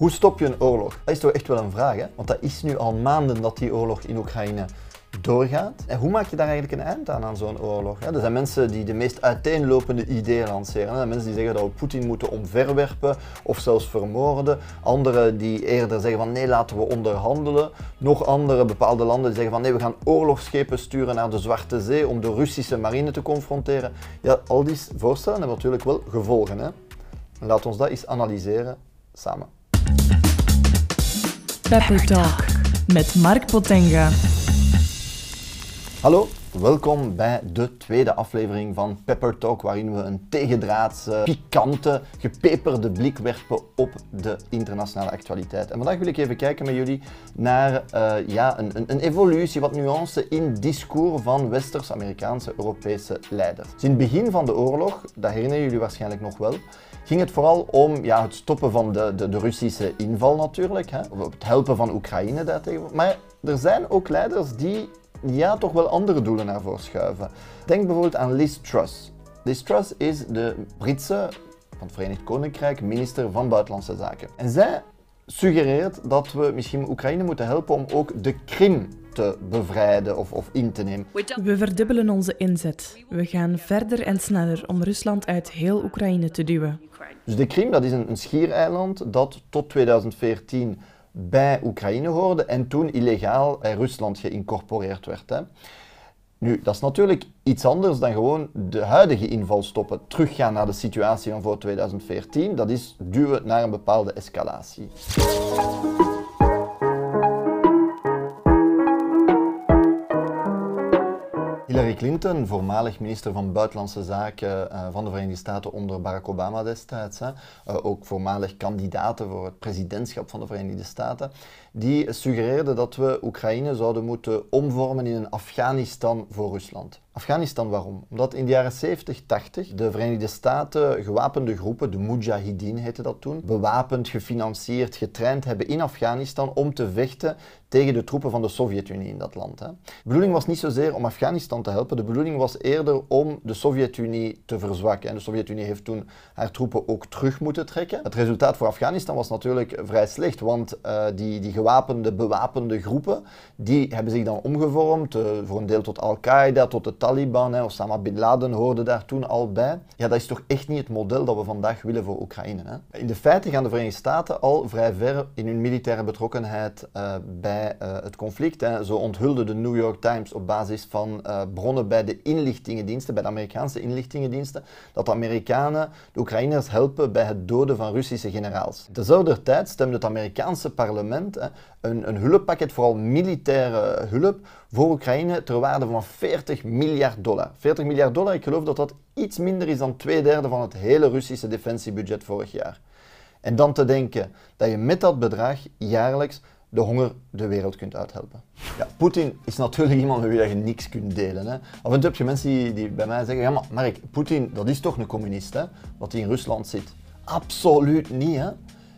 Hoe stop je een oorlog? Dat is toch echt wel een vraag, hè? Want dat is nu al maanden dat die oorlog in Oekraïne doorgaat. En hoe maak je daar eigenlijk een eind aan, aan zo'n oorlog? Er zijn mensen die de meest uiteenlopende ideeën lanceren. Er mensen die zeggen dat we Poetin moeten omverwerpen of zelfs vermoorden. Anderen die eerder zeggen van nee, laten we onderhandelen. Nog andere bepaalde landen die zeggen van nee, we gaan oorlogsschepen sturen naar de Zwarte Zee om de Russische marine te confronteren. Ja, al die voorstellen hebben natuurlijk wel gevolgen. Hè? Laat ons dat eens analyseren samen. Pepper Talk met Mark Potenga. Hallo, welkom bij de tweede aflevering van Pepper Talk, waarin we een tegendraadse, pikante, gepeperde blik werpen op de internationale actualiteit. En vandaag wil ik even kijken met jullie naar uh, ja, een, een, een, evolutie, wat nuance in discours van Westers-Amerikaanse, Europese leiders. Dus in het begin van de oorlog, dat herinneren jullie waarschijnlijk nog wel, ging het vooral om ja, het stoppen van de, de, de Russische inval natuurlijk, hè, het helpen van Oekraïne daartegen. Maar er zijn ook leiders die ja, toch wel andere doelen naar voren schuiven. Denk bijvoorbeeld aan Liz Truss. Liz Truss is de Britse, van het Verenigd Koninkrijk, minister van Buitenlandse Zaken. En zij suggereert dat we misschien Oekraïne moeten helpen om ook de Krim te bevrijden of, of in te nemen. We verdubbelen onze inzet. We gaan verder en sneller om Rusland uit heel Oekraïne te duwen. Dus de Krim dat is een, een schiereiland dat tot 2014 bij Oekraïne hoorde en toen illegaal bij Rusland geïncorporeerd werd. Hè. Nu, dat is natuurlijk iets anders dan gewoon de huidige inval stoppen. Teruggaan naar de situatie van voor 2014, dat is duwen naar een bepaalde escalatie. Clinton, voormalig minister van Buitenlandse Zaken uh, van de Verenigde Staten onder Barack Obama destijds, uh, ook voormalig kandidaat voor het presidentschap van de Verenigde Staten, die suggereerde dat we Oekraïne zouden moeten omvormen in een Afghanistan voor Rusland. Afghanistan waarom? Omdat in de jaren 70, 80 de Verenigde Staten gewapende groepen, de Mujahideen heette dat toen, bewapend, gefinancierd, getraind hebben in Afghanistan om te vechten tegen de troepen van de Sovjet-Unie in dat land. Hè. De bedoeling was niet zozeer om Afghanistan te helpen, de bedoeling was eerder om de Sovjet-Unie te verzwakken. En de Sovjet-Unie heeft toen haar troepen ook terug moeten trekken. Het resultaat voor Afghanistan was natuurlijk vrij slecht, want uh, die, die gewapende, bewapende groepen, die hebben zich dan omgevormd, uh, voor een deel tot Al-Qaeda, tot de Taliban, hè, Osama Bin Laden hoorde daar toen al bij. Ja, dat is toch echt niet het model dat we vandaag willen voor Oekraïne. Hè? In de feite gaan de Verenigde Staten al vrij ver in hun militaire betrokkenheid uh, bij uh, het conflict. Hè. Zo onthulde de New York Times op basis van uh, bronnen bij de inlichtingendiensten, bij de Amerikaanse inlichtingendiensten, dat de Amerikanen de Oekraïners helpen bij het doden van Russische generaals. Tezelfde tijd stemde het Amerikaanse parlement hè, een, een hulppakket, vooral militaire hulp, voor Oekraïne ter waarde van 40 miljard dollar. 40 miljard dollar, ik geloof dat dat iets minder is dan twee derde van het hele Russische defensiebudget vorig jaar. En dan te denken dat je met dat bedrag jaarlijks de honger de wereld kunt uithelpen. Ja, Poetin is natuurlijk iemand met wie je niks kunt delen. Hè. Af en toe heb je mensen die, die bij mij zeggen, ja maar Mark, Poetin dat is toch een communist, hè, wat hij in Rusland zit. Absoluut niet. Hè.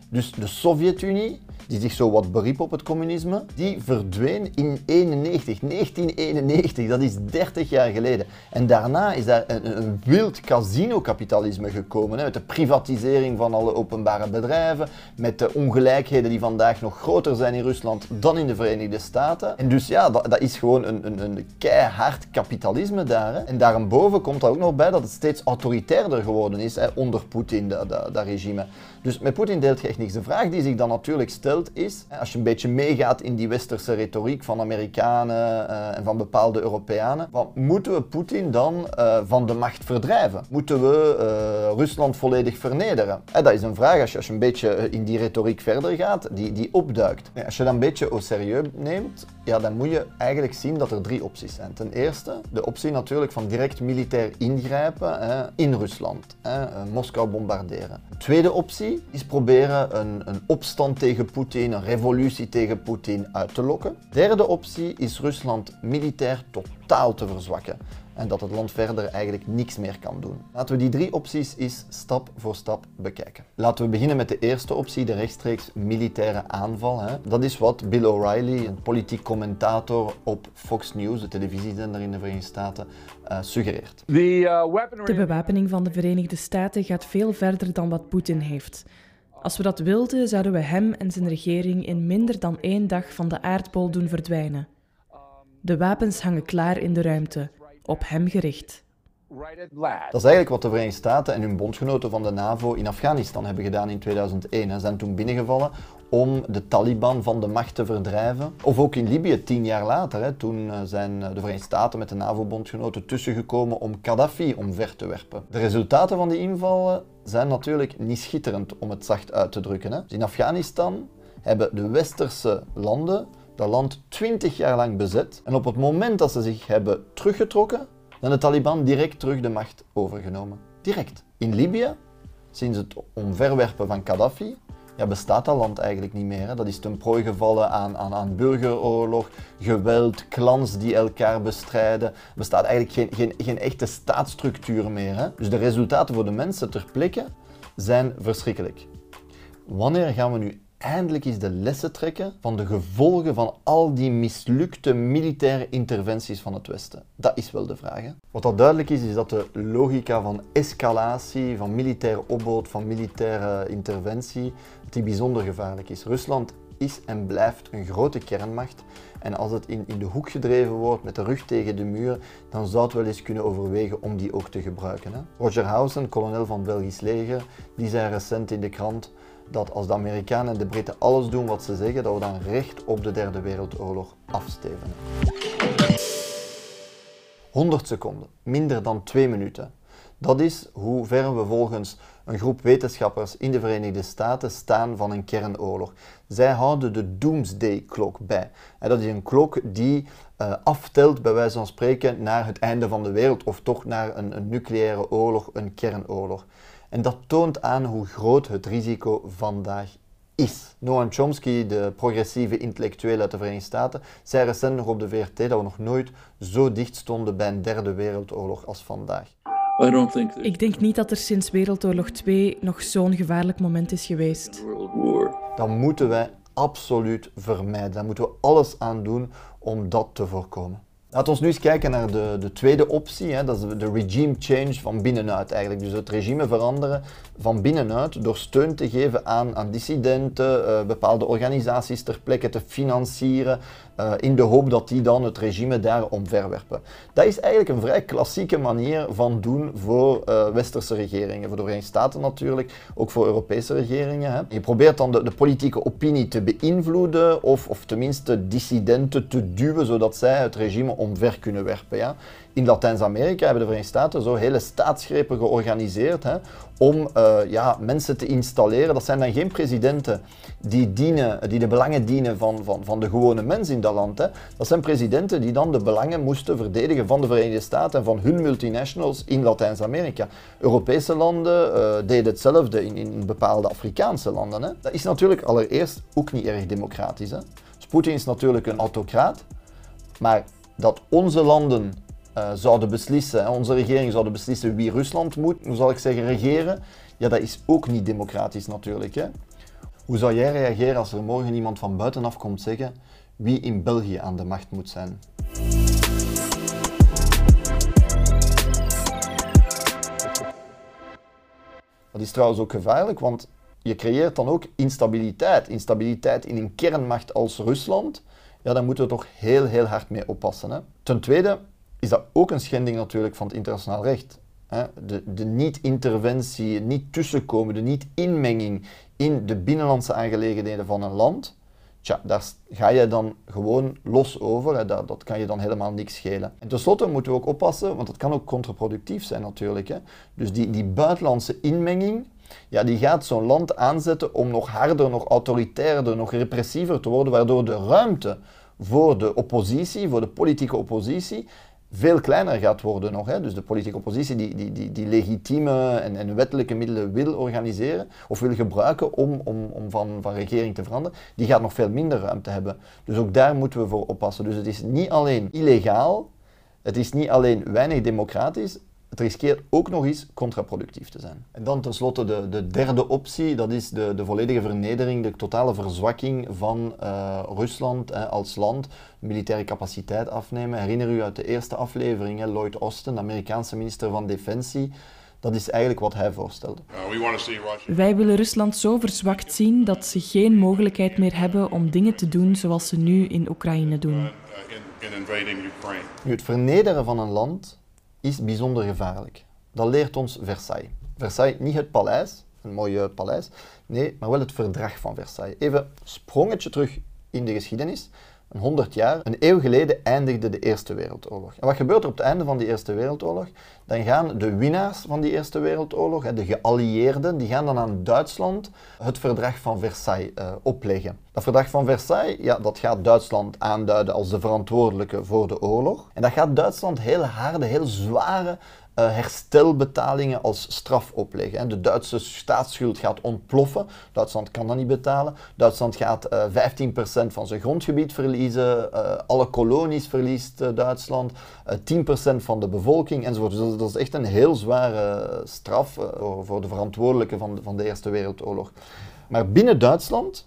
Dus de Sovjet-Unie die zich zo wat beriep op het communisme, die verdween in 91, 1991. Dat is 30 jaar geleden. En daarna is daar een, wild casino-kapitalisme gekomen. Hè, met de privatisering van alle openbare bedrijven, met de ongelijkheden die vandaag nog groter zijn in Rusland dan in de Verenigde Staten. En dus ja, dat, dat is gewoon een, een, een keihard kapitalisme daar. Hè. En daarboven komt er ook nog bij dat het steeds autoritairder geworden is hè, onder Poetin, dat regime. Dus met Poetin deelt je echt niks. De vraag die zich dan natuurlijk stelt is, als je een beetje meegaat in die westerse retoriek van Amerikanen uh, en van bepaalde Europeanen, wat, moeten we Poetin dan uh, van de macht verdrijven? Moeten we uh, Rusland volledig vernederen? dat is een vraag als je, als je een beetje in die retoriek verder gaat, die, die opduikt. als je dat een beetje au serieus neemt, ja, dan moet je eigenlijk zien dat er drie opties zijn. Ten eerste, de optie natuurlijk van direct militair ingrijpen hè, in Rusland, hè, Moskou bombarderen. De tweede optie is proberen een, een opstand tegen Poetin, een revolutie tegen Poetin uit te lokken. Derde optie is Rusland militair totaal te verzwakken en dat het land verder eigenlijk niks meer kan doen. Laten we die drie opties eens stap voor stap bekijken. Laten we beginnen met de eerste optie, de rechtstreeks militaire aanval. Hè. Dat is wat Bill O'Reilly, een politiek commentator op Fox News, de televisiezender in de Verenigde Staten, uh, suggereert. Uh, de bewapening van de Verenigde Staten gaat veel verder dan wat Poetin heeft. Als we dat wilden, zouden we hem en zijn regering in minder dan één dag van de aardbol doen verdwijnen. De wapens hangen klaar in de ruimte, op hem gericht. Dat is eigenlijk wat de Verenigde Staten en hun bondgenoten van de NAVO in Afghanistan hebben gedaan in 2001. Ze zijn toen binnengevallen om de Taliban van de macht te verdrijven. Of ook in Libië, tien jaar later. Toen eh, zijn eh, de Verenigde Staten met de NAVO-bondgenoten tussengekomen om Gaddafi omver te werpen. De resultaten van die invallen zijn natuurlijk niet schitterend, om het zacht uit te drukken. In Afghanistan hebben de westerse landen dat land twintig jaar lang bezet. En op het moment dat ze zich hebben teruggetrokken, dan de Taliban direct terug de macht overgenomen. Direct. In Libië, sinds het omverwerpen van Gaddafi, ja, bestaat dat land eigenlijk niet meer. Hè. Dat is ten prooi gevallen aan, aan, aan burgeroorlog, geweld, clans die elkaar bestrijden. Er bestaat eigenlijk geen, geen, geen echte staatsstructuur meer. Hè. Dus de resultaten voor de mensen ter plekke zijn verschrikkelijk. Wanneer gaan we nu eindelijk eens de lessen trekken van de gevolgen van al die mislukte militaire interventies van het Westen? Dat is wel de vraag. Wat al duidelijk is, is dat de logica van escalatie, van militaire opbod, van militaire interventie, die bijzonder gevaarlijk is. Rusland is en blijft een grote kernmacht. En als het in, in de hoek gedreven wordt met de rug tegen de muur, dan zou het wel eens kunnen overwegen om die ook te gebruiken. Hè? Roger Housen, kolonel van het Belgisch leger, die zei recent in de krant dat als de Amerikanen en de Britten alles doen wat ze zeggen, dat we dan recht op de Derde Wereldoorlog afstevenen. 100 seconden, minder dan 2 minuten. Dat is hoe ver we volgens een groep wetenschappers in de Verenigde Staten staan van een kernoorlog. Zij houden de Doomsday-klok bij. En dat is een klok die uh, aftelt, bij wijze van spreken, naar het einde van de wereld of toch naar een, een nucleaire oorlog, een kernoorlog. En dat toont aan hoe groot het risico vandaag is. Noam Chomsky, de progressieve intellectueel uit de Verenigde Staten, zei recent nog op de VRT dat we nog nooit zo dicht stonden bij een derde wereldoorlog als vandaag. Ik denk niet dat er sinds Wereldoorlog 2 nog zo'n gevaarlijk moment is geweest. Dat moeten wij absoluut vermijden. Daar moeten we alles aan doen om dat te voorkomen. Laten we nu eens kijken naar de, de tweede optie. Hè. Dat is de regime change van binnenuit eigenlijk. Dus het regime veranderen van binnenuit door steun te geven aan, aan dissidenten, uh, bepaalde organisaties ter plekke te financieren, uh, in de hoop dat die dan het regime daar omverwerpen. Dat is eigenlijk een vrij klassieke manier van doen voor uh, westerse regeringen, voor de Verenigde Staten natuurlijk, ook voor Europese regeringen. Hè. Je probeert dan de, de, politieke opinie te beïnvloeden of, of tenminste dissidenten te duwen zodat zij het regime omver kunnen werpen. In Latijns-Amerika hebben de Verenigde Staten zo hele staatsgrepen georganiseerd hè, om uh, ja, mensen te installeren. Dat zijn dan geen presidenten die, dienen, die de belangen dienen van, van, van de gewone mens in dat land. Hè. Dat zijn presidenten die dan de belangen moesten verdedigen van de Verenigde Staten en van hun multinationals in Latijns-Amerika. Europese landen uh, deden hetzelfde in, in bepaalde Afrikaanse landen. Hè. Dat is natuurlijk allereerst ook niet erg democratisch. Hè. Dus Poetin is natuurlijk een autocraat, maar dat onze landen uh, zouden beslissen, onze regering zouden beslissen wie Rusland moet, hoe zal ik zeggen, regeren, ja, dat is ook niet democratisch natuurlijk. Hè? Hoe zou jij reageren als er morgen iemand van buitenaf komt zeggen wie in België aan de macht moet zijn? Dat is trouwens ook gevaarlijk, want je creëert dan ook instabiliteit. Instabiliteit in een kernmacht als Rusland. Ja, daar moeten we toch heel, heel hard mee oppassen. Hè? Ten tweede, is dat ook een schending natuurlijk van het internationaal recht. De, de niet-interventie, niet tussenkomen, de niet-inmenging in de binnenlandse aangelegenheden van een land, tja, daar ga je dan gewoon los over. Hè. Dat, dat, kan je dan helemaal niks schelen. En tenslotte moeten we ook oppassen, want dat kan ook contraproductief zijn natuurlijk. Hè. Dus die, die buitenlandse inmenging, ja, die gaat zo'n land aanzetten om nog harder, nog autoritairder, nog repressiever te worden, waardoor de ruimte voor de oppositie, voor de politieke oppositie, veel kleiner gaat worden nog. Hè. Dus de politieke oppositie die, die, die, die legitieme en, en, wettelijke middelen wil organiseren of wil gebruiken om, om, om van, van regering te veranderen, die gaat nog veel minder ruimte hebben. Dus ook daar moeten we voor oppassen. Dus het is niet alleen illegaal, het is niet alleen weinig democratisch, het riskeert ook nog eens contraproductief te zijn. En dan tenslotte de, de derde optie, dat is de, de volledige vernedering, de totale verzwakking van uh, Rusland als land, militaire capaciteit afnemen. Herinner u uit de eerste aflevering, Lloyd Austin, de Amerikaanse minister van Defensie, Dat is eigenlijk wat hij voorstelde. Uh, Wij willen Rusland zo verzwakt zien dat ze geen mogelijkheid meer hebben om dingen te doen zoals ze nu in Oekraïne doen. Uh, nu, het vernederen van een land is bijzonder gevaarlijk. Dat leert ons Versailles. Versailles, niet het paleis, een mooi paleis, nee, maar wel het verdrag van Versailles. Even sprongetje terug in de geschiedenis een 100 jaar, een eeuw geleden eindigde de Eerste Wereldoorlog. En wat gebeurt er op het einde van die Eerste Wereldoorlog? Dan gaan de winnaars van die Eerste Wereldoorlog, de geallieerden, die gaan dan aan Duitsland het verdrag van Versailles uh, opleggen. Dat verdrag van Versailles, ja, dat gaat Duitsland aanduiden als de verantwoordelijke voor de oorlog. En dat gaat Duitsland heel harde, heel zware uh, herstelbetalingen als straf opleggen. De Duitse staatsschuld gaat ontploffen. Duitsland kan dat niet betalen. Duitsland gaat uh, eh, 15% van zijn grondgebied verliezen. Uh, alle kolonies verliest Duitsland. 10% van de bevolking enzovoort. Dus dat, is echt een heel zware straf voor de verantwoordelijke van van de Eerste Wereldoorlog. Maar binnen Duitsland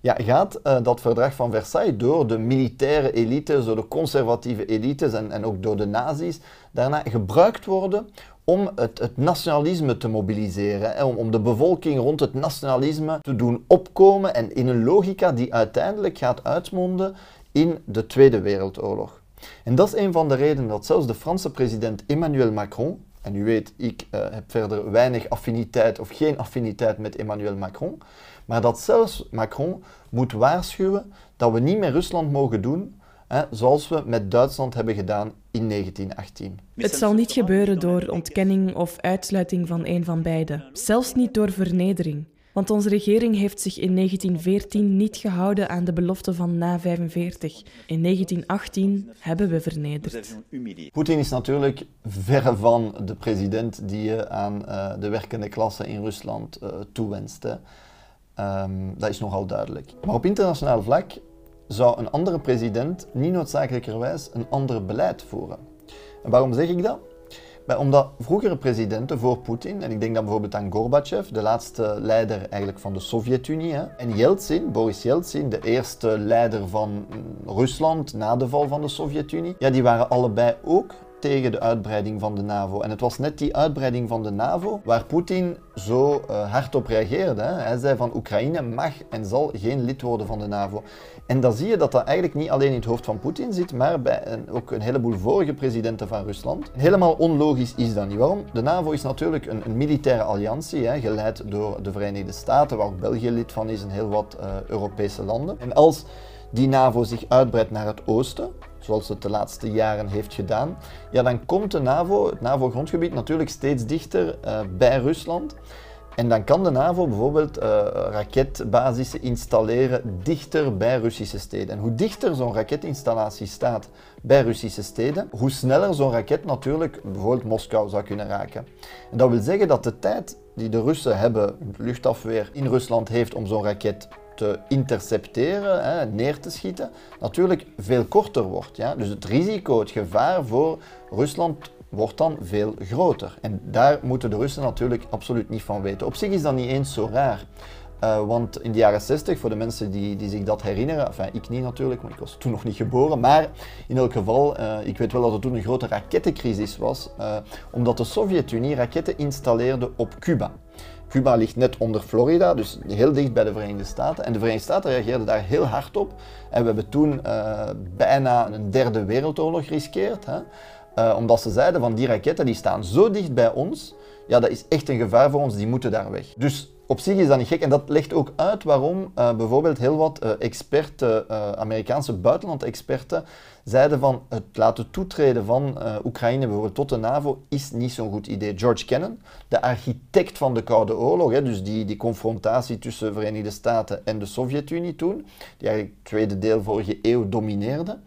ja, gaat uh, dat verdrag van Versailles door de militaire elites, door de conservatieve elites en, en ook door de nazi's, daarna gebruikt worden om het, het nationalisme te mobiliseren, om, de bevolking rond het nationalisme te doen opkomen en in een logica die uiteindelijk gaat uitmonden in de Tweede Wereldoorlog. En dat is een van de redenen dat zelfs de Franse president Emmanuel Macron, en u weet, ik uh, heb verder weinig affiniteit of geen affiniteit met Emmanuel Macron, maar dat zelfs Macron moet waarschuwen dat we niet meer Rusland mogen doen hè, zoals we met Duitsland hebben gedaan in 1918. Het zal niet gebeuren door ontkenning of uitsluiting van een van beide, zelfs niet door vernedering. Want onze regering heeft zich in 1914 niet gehouden aan de belofte van na 45. In 1918 hebben we vernederd. Poetin is natuurlijk verre van de president die je aan uh, de werkende klasse in Rusland uh, toewenst. Um, dat is nogal duidelijk. Maar op internationaal vlak zou een andere president niet noodzakelijkerwijs een ander beleid voeren. En waarom zeg ik dat? omdat vroegere presidenten voor Poetin, en ik denk dan bijvoorbeeld aan Gorbachev, de laatste leider eigenlijk van de Sovjet-Unie, en Yeltsin, Boris Yeltsin, de eerste leider van Rusland na de val van de Sovjet-Unie, ja, die waren allebei ook tegen de uitbreiding van de NAVO. En het was net die uitbreiding van de NAVO waar Poetin zo uh, hard op reageerde. Hij zei van Oekraïne mag en zal geen lid worden van de NAVO. En dan zie je dat dat eigenlijk niet alleen in het hoofd van Poetin zit, maar bij een, ook een heleboel vorige presidenten van Rusland. Helemaal onlogisch is dat niet. Waarom? De NAVO is natuurlijk een, een militaire alliantie, hè, geleid door de Verenigde Staten, waar ook België lid van is en heel wat uh, Europese landen. En als die NAVO zich uitbreidt naar het oosten, zoals het de laatste jaren heeft gedaan, ja, dan komt de NAVO, het NAVO-grondgebied, natuurlijk steeds dichter uh, bij Rusland. En dan kan de NAVO bijvoorbeeld uh, raketbasissen installeren dichter bij Russische steden. En hoe dichter zo'n raketinstallatie staat bij Russische steden, hoe sneller zo'n raket natuurlijk bijvoorbeeld Moskou zou kunnen raken. En dat wil zeggen dat de tijd die de Russen hebben, luchtafweer in Rusland heeft om zo'n raket te intercepteren, hè, neer te schieten, natuurlijk veel korter wordt. Ja? Dus het risico, het gevaar voor Rusland wordt dan veel groter. En daar moeten de Russen natuurlijk absoluut niet van weten. Op zich is dat niet eens zo raar. Uh, want in de jaren 60, voor de mensen die, die zich dat herinneren, enfin ik niet natuurlijk, want ik was toen nog niet geboren, maar in elk geval, uh, ik weet wel dat er toen een grote rakettencrisis was, uh, omdat de Sovjet-Unie raketten installeerde op Cuba. Cuba ligt net onder Florida, dus heel dicht bij de Verenigde Staten. En de Verenigde Staten reageerden daar heel hard op. En we hebben toen bijna een derde wereldoorlog geriskeerd. Hè? Omdat ze zeiden van die raketten die staan zo dicht bij ons, ja, dat is echt een gevaar voor ons, die moeten daar weg. Dus op zich is dat niet gek en dat legt ook uit waarom uh, bijvoorbeeld heel wat uh, experten, uh, Amerikaanse buitenlandexperten, zeiden van het laten toetreden van Oekraïne bijvoorbeeld tot de NAVO is niet zo'n goed idee. George Kennan, de architect van de Koude Oorlog, hè, dus die, die confrontatie tussen de Verenigde Staten en de Sovjet-Unie toen, die eigenlijk het tweede deel vorige eeuw domineerde,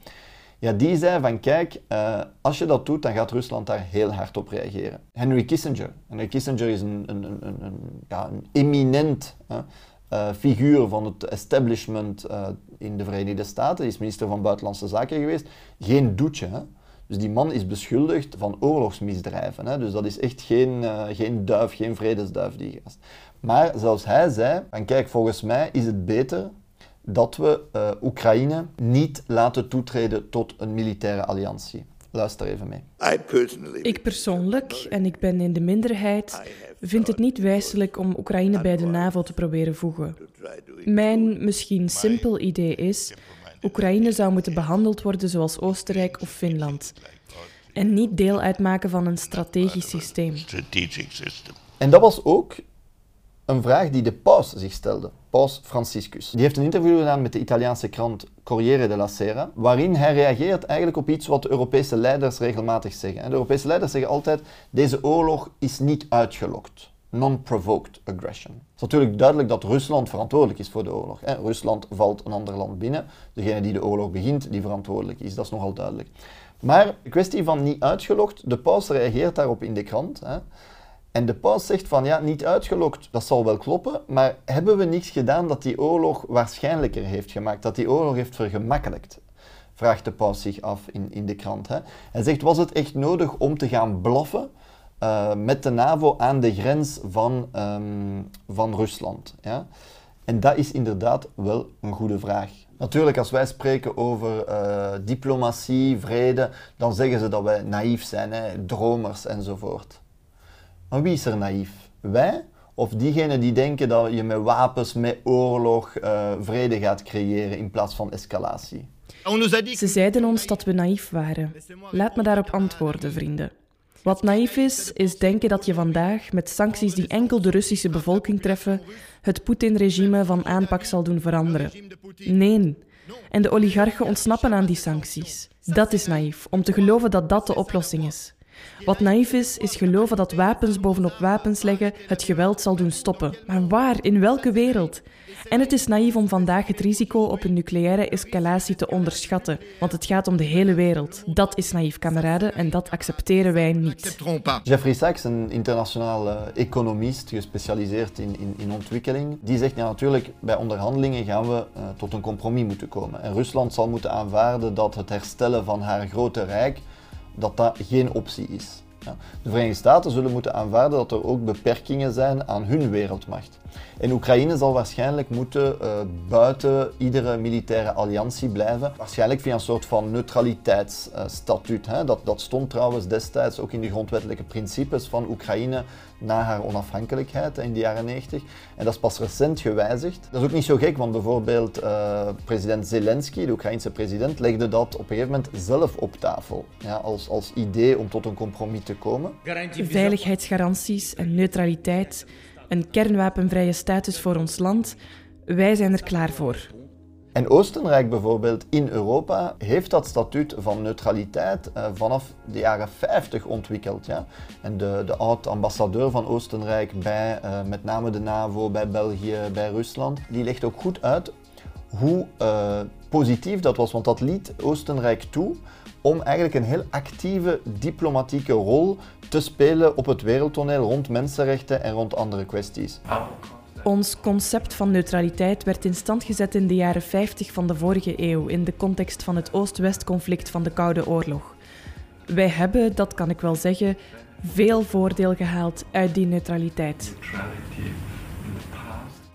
ja, die zei van kijk, uh, als je dat doet, dan gaat Rusland daar heel hard op reageren. Henry Kissinger. Henry Kissinger is een, een, een, ja, eminent uh, figuur van het establishment uh, in de Verenigde Staten. Hij is minister van Buitenlandse Zaken geweest. Geen doetje. Hè? Dus die man is beschuldigd van oorlogsmisdrijven. Hè? Dus dat is echt geen, geen duif, geen vredesduif, die gast. Maar zelfs hij zei, van kijk, volgens mij is het beter dat we uh, Oekraïne niet laten toetreden tot een militaire alliantie. Luister even mee. Ik persoonlijk, en ik ben in de minderheid, vind het niet wijselijk om Oekraïne bij de NAVO te proberen voegen. Mijn misschien simpel idee is, Oekraïne zou moeten behandeld worden zoals Oostenrijk of Finland. En niet deel uitmaken van een strategisch systeem. En dat was ook een vraag die de paus zich stelde, paus Franciscus. Die heeft een interview gedaan met de Italiaanse krant Corriere della Sera, waarin hij reageert eigenlijk op iets wat de Europese leiders regelmatig zeggen. De Europese leiders zeggen altijd, deze oorlog is niet uitgelokt. Non-provoked aggression. Het is natuurlijk duidelijk dat Rusland verantwoordelijk is voor de oorlog. Rusland valt een ander land binnen. Degene die de oorlog begint, die verantwoordelijk is. Dat is nogal duidelijk. Maar de kwestie van niet uitgelokt, de paus reageert daarop in de krant. Hè. En de paus zegt van ja, niet uitgelokt, dat zal wel kloppen, maar hebben we niets gedaan dat die oorlog waarschijnlijker heeft gemaakt, dat die oorlog heeft vergemakkelijkt? Vraagt de paus zich af in, in de krant. Hè. Hij zegt, was het echt nodig om te gaan blaffen uh, met de NAVO aan de grens van, um, van Rusland? Ja? En dat is inderdaad wel een goede vraag. Natuurlijk, als wij spreken over uh, diplomatie, vrede, dan zeggen ze dat wij naïef zijn, hè, dromers enzovoort. Maar wie is er naïef? Wij of diegenen die denken dat je met wapens, met oorlog, uh, vrede gaat creëren in plaats van escalatie? Ze zeiden ons dat we naïef waren. Laat me daarop antwoorden, vrienden. Wat naïef is, is denken dat je vandaag met sancties die enkel de Russische bevolking treffen, het Poetin-regime van aanpak zal doen veranderen. Nee. En de oligarchen ontsnappen aan die sancties. Dat is naïef, om te geloven dat dat de oplossing is. Wat naïef is, is geloven dat wapens bovenop wapens leggen het geweld zal doen stoppen. Maar waar? In welke wereld? En het is naïef om vandaag het risico op een nucleaire escalatie te onderschatten, want het gaat om de hele wereld. Dat is naïef, kameraden, en dat accepteren wij niet. Jeffrey Sachs, een internationaal economist gespecialiseerd in, in, in, ontwikkeling, die zegt ja, natuurlijk bij onderhandelingen gaan we uh, tot een compromis moeten komen. En Rusland zal moeten aanvaarden dat het herstellen van haar grote rijk dat dat geen optie is. Ja. De Verenigde Staten zullen moeten aanvaarden dat er ook beperkingen zijn aan hun wereldmacht. En Oekraïne zal waarschijnlijk moeten uh, buiten iedere militaire alliantie blijven. Waarschijnlijk via een soort van neutraliteitsstatuut. Dat, dat stond trouwens destijds ook in de grondwettelijke principes van Oekraïne na haar onafhankelijkheid in de jaren 90. En dat is pas recent gewijzigd. Dat is ook niet zo gek, want bijvoorbeeld uh, president Zelensky, de Oekraïnse president, legde dat op een gegeven moment zelf op tafel. Ja, als, als idee om tot een compromis te komen. Veiligheidsgaranties en neutraliteit, een kernwapenvrije status voor ons land, wij zijn er klaar voor. En Oostenrijk bijvoorbeeld in Europa heeft dat statuut van neutraliteit uh, vanaf de jaren 50 ontwikkeld. Ja? En de, de oud-ambassadeur van Oostenrijk bij uh, met name de NAVO, bij België, bij Rusland, die legt ook goed uit hoe uh, positief dat was. Want dat liet Oostenrijk toe om eigenlijk een heel actieve diplomatieke rol te spelen op het wereldtoneel rond mensenrechten en rond andere kwesties. Ons concept van neutraliteit werd in stand gezet in de jaren 50 van de vorige eeuw in de context van het Oost-West-conflict van de Koude Oorlog. Wij hebben, dat kan ik wel zeggen, veel voordeel gehaald uit die neutraliteit.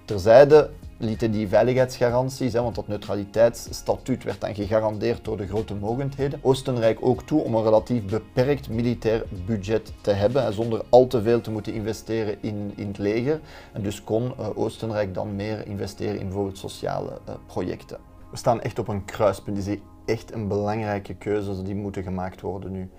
Terzijde lieten die veiligheidsgaranties, hè, want dat neutraliteitsstatuut werd dan gegarandeerd door de grote mogendheden, Oostenrijk ook toe om een relatief beperkt militair budget te hebben, hè, zonder al te veel te moeten investeren in, in het leger. En dus kon uh, Oostenrijk dan meer investeren in bijvoorbeeld sociale uh, projecten. We staan echt op een kruispunt. Dit is echt een belangrijke keuze die moeten gemaakt worden nu.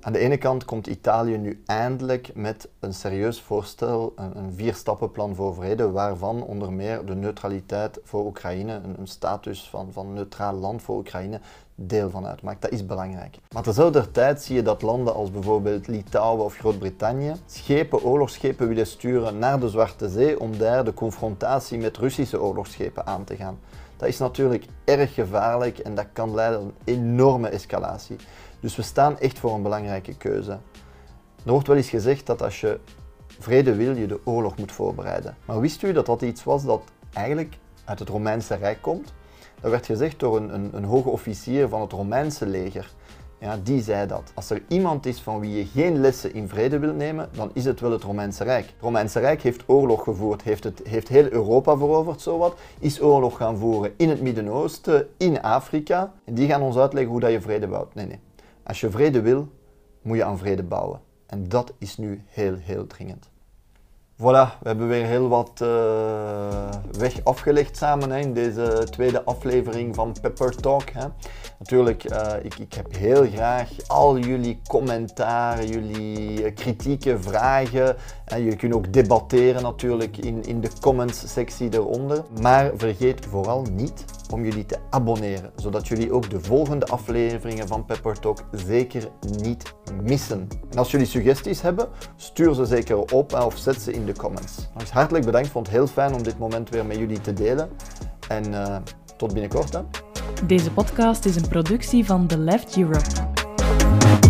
Aan de ene kant komt Italië nu eindelijk met een serieus voorstel, een, een vierstappenplan voor vrede, waarvan onder meer de neutraliteit voor Oekraïne, een, status van, van neutraal land voor Oekraïne, deel van uitmaakt. Dat is belangrijk. Maar tezelfde tijd zie je dat landen als bijvoorbeeld Litouwen of Groot-Brittannië schepen, oorlogsschepen willen sturen naar de Zwarte Zee om daar de confrontatie met Russische oorlogsschepen aan te gaan. Dat is natuurlijk erg gevaarlijk en dat kan leiden tot een enorme escalatie. Dus we staan echt voor een belangrijke keuze. Er wordt wel eens gezegd dat als je vrede wil, je de oorlog moet voorbereiden. Maar wist u dat dat iets was dat eigenlijk uit het Romeinse Rijk komt? Dat werd gezegd door een, een, een hoge officier van het Romeinse leger. Ja, die zei dat. Als er iemand is van wie je geen lessen in vrede wilt nemen, dan is het wel het Romeinse Rijk. Het Romeinse Rijk heeft oorlog gevoerd, heeft, het, heeft heel Europa veroverd, zowat. Is oorlog gaan voeren in het Midden-Oosten, in Afrika. En die gaan ons uitleggen hoe dat je vrede bouwt. Nee, nee. Als je vrede wil, moet je aan vrede bouwen. En dat is nu heel, heel dringend. Voilà, we hebben weer heel wat uh, weg afgelegd samen hè, in deze tweede aflevering van Pepper Talk. Hè. Natuurlijk, uh, ik, ik, heb heel graag al jullie commentaren, jullie uh, kritieke vragen. En jullie kunnen ook debatteren natuurlijk in, in de comments sectie eronder. Maar vergeet vooral niet om jullie te abonneren, zodat jullie ook de volgende afleveringen van Pepper Talk zeker niet missen. En als jullie suggesties hebben, stuur ze zeker op of zet ze in de comments. Hartelijk bedankt, vond het heel fijn om dit moment weer met jullie te delen. En uh, tot binnenkort. Hè. Deze podcast is een productie van The Left Europe.